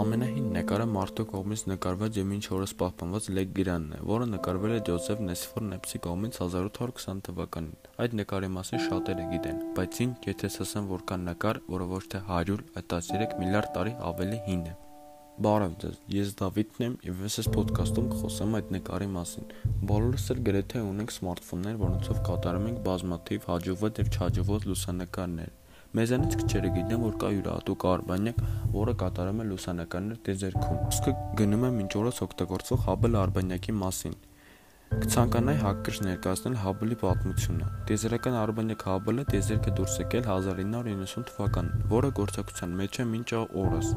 Ամենահին նկարը մարդու կողմից նկարված և մինչ օրս պահպանված Լեգրանն է, որը նկարվել է Ջոզեֆ Նեսֆոր Նեպսի կողմից 1820 թվականին։ Այդ նկարի մասին շատերը գիտեն, բայց ինչ եթե ասեմ, որ կա նկար, որը ոչ թե 100, այլ 13 միլիարդ տարի ավելի հին է։ Բարև ձեզ, ես Դավիթն եմ եւ ես այս ոդքասթում կխոսեմ այդ նկարի մասին։ Բոլորս էլ գրեթե ունենք սմարթֆոններ, որոնցով կատարում ենք բազմաթիվ հաջողված եւ չհաջողված լուսանկարներ։ Մեզանից քչերը գիտեն, որ կա յուրահատուկ արբանյակ, որը կատարում է լուսանկարներ տիեզերքում։ Իսկ գնում եմ ինչ օրս օգտագործող Hubble արբանյակի մասին։ Կցանկանայի հակիրճ ներկայացնել Hubble-ի պատմությունը։ Տիեզերական արբանյակ Hubble-ը տիեզերքը դուրս եկել 1990 թվականին, որը գործակցության մեջ է մինչ օրս։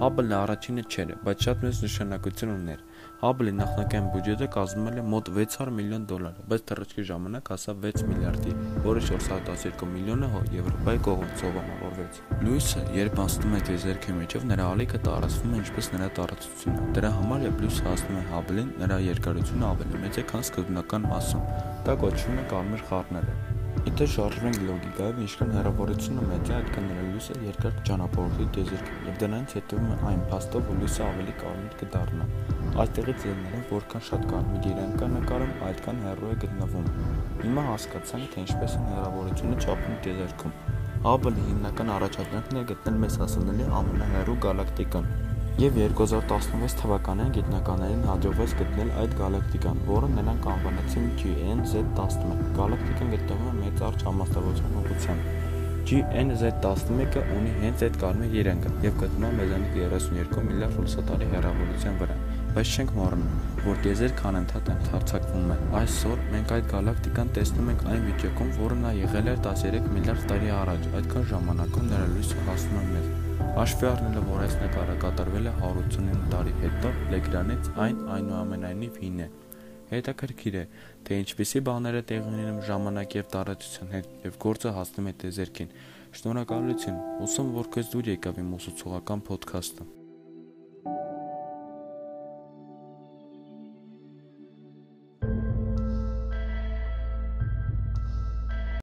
Hubble-ը առաջինը չէր, բայց շատ մեծ նշանակություն ուներ։ Hubble-ի նախնական բյուջետը կազմել է մոտ 600 միլիոն դոլար, բայց թռիչքի ժամանակ հասավ 6 միլիարդի, որը 412 միլիոնը Եվրոպայի կողմից սովամավորվեց։ Լույսը, երբ անցնում է տիեզերքի միջով, նրա ալիքը տարածվում է ինչպես նրա տարածությունը։ Դրա համար, երբ լույսը հասնում է Hubble-ին, նրա երկարությունը ավելի մեծ է, քան սկզբնական մասում։ Դա կոչվում է կարմիր խառները։ Եթե շարժվենք լոգիկայով, ինչքան հեռավորությունը մեծ է, այդքան նրա լույսը երկար կճանապարհորդի տիեզերքին, եւ դրանից հետևում է այն փաստով, որ լույսը ավելի կարմիր կդառնա։ Այստեղից ելնել է, որքան շատ կարմիր իրան կա նկարում, այդքան հեռու է գտնվում։ Հիմա հասկացանք, թե ինչպես են հեռավորությունը չափում տիեզերքում։ Hubble-ի հիմնական առաջադրանքն է գտնել մեզ հասանելի ամենահեռու գալակտիկան։ Եվ 2016 թվականին գիտնականներին հաջողվեց գտնել այդ գալակտիկան, որը նրանք անվանեցին GN-Z11։ Գալակտիկան գտնվում է Մեծ Արճ համաստեղության ուղղությամբ։ GN-Z11-ը ունի հենց այդ կարմիր երանգը եւ գտնվում է մեզանից 32 միլիարդ լուսատարի հեռավորության վրա բայց չենք մոռանում, որ տիեզերքը անընդհատ ընդարձակվում է։ Այսօր մենք այդ գալակտիկան տեսնում ենք այն վիճակում, որը նա եղել էր 13 միլիարդ տարի առաջ։ Այդքան ժամանակում նրա լույսը հասնում է մեզ։ Հաշվի առնելով, որ այս նկարը կատարվել է 189 տարի հետո, Լեգրանից այն այնուամենայնիվ հին է։ Հետաքրքիր է, թե ինչպիսի բաներ է տեղի ունենում ժամանակի եւ տարածության հետ եւ գործը հասնում է տեզերքին։ Շնորհակալություն։ Հուսամ, որ քեզ դուր եկավ իմ ուսուցողական ոդքասթը։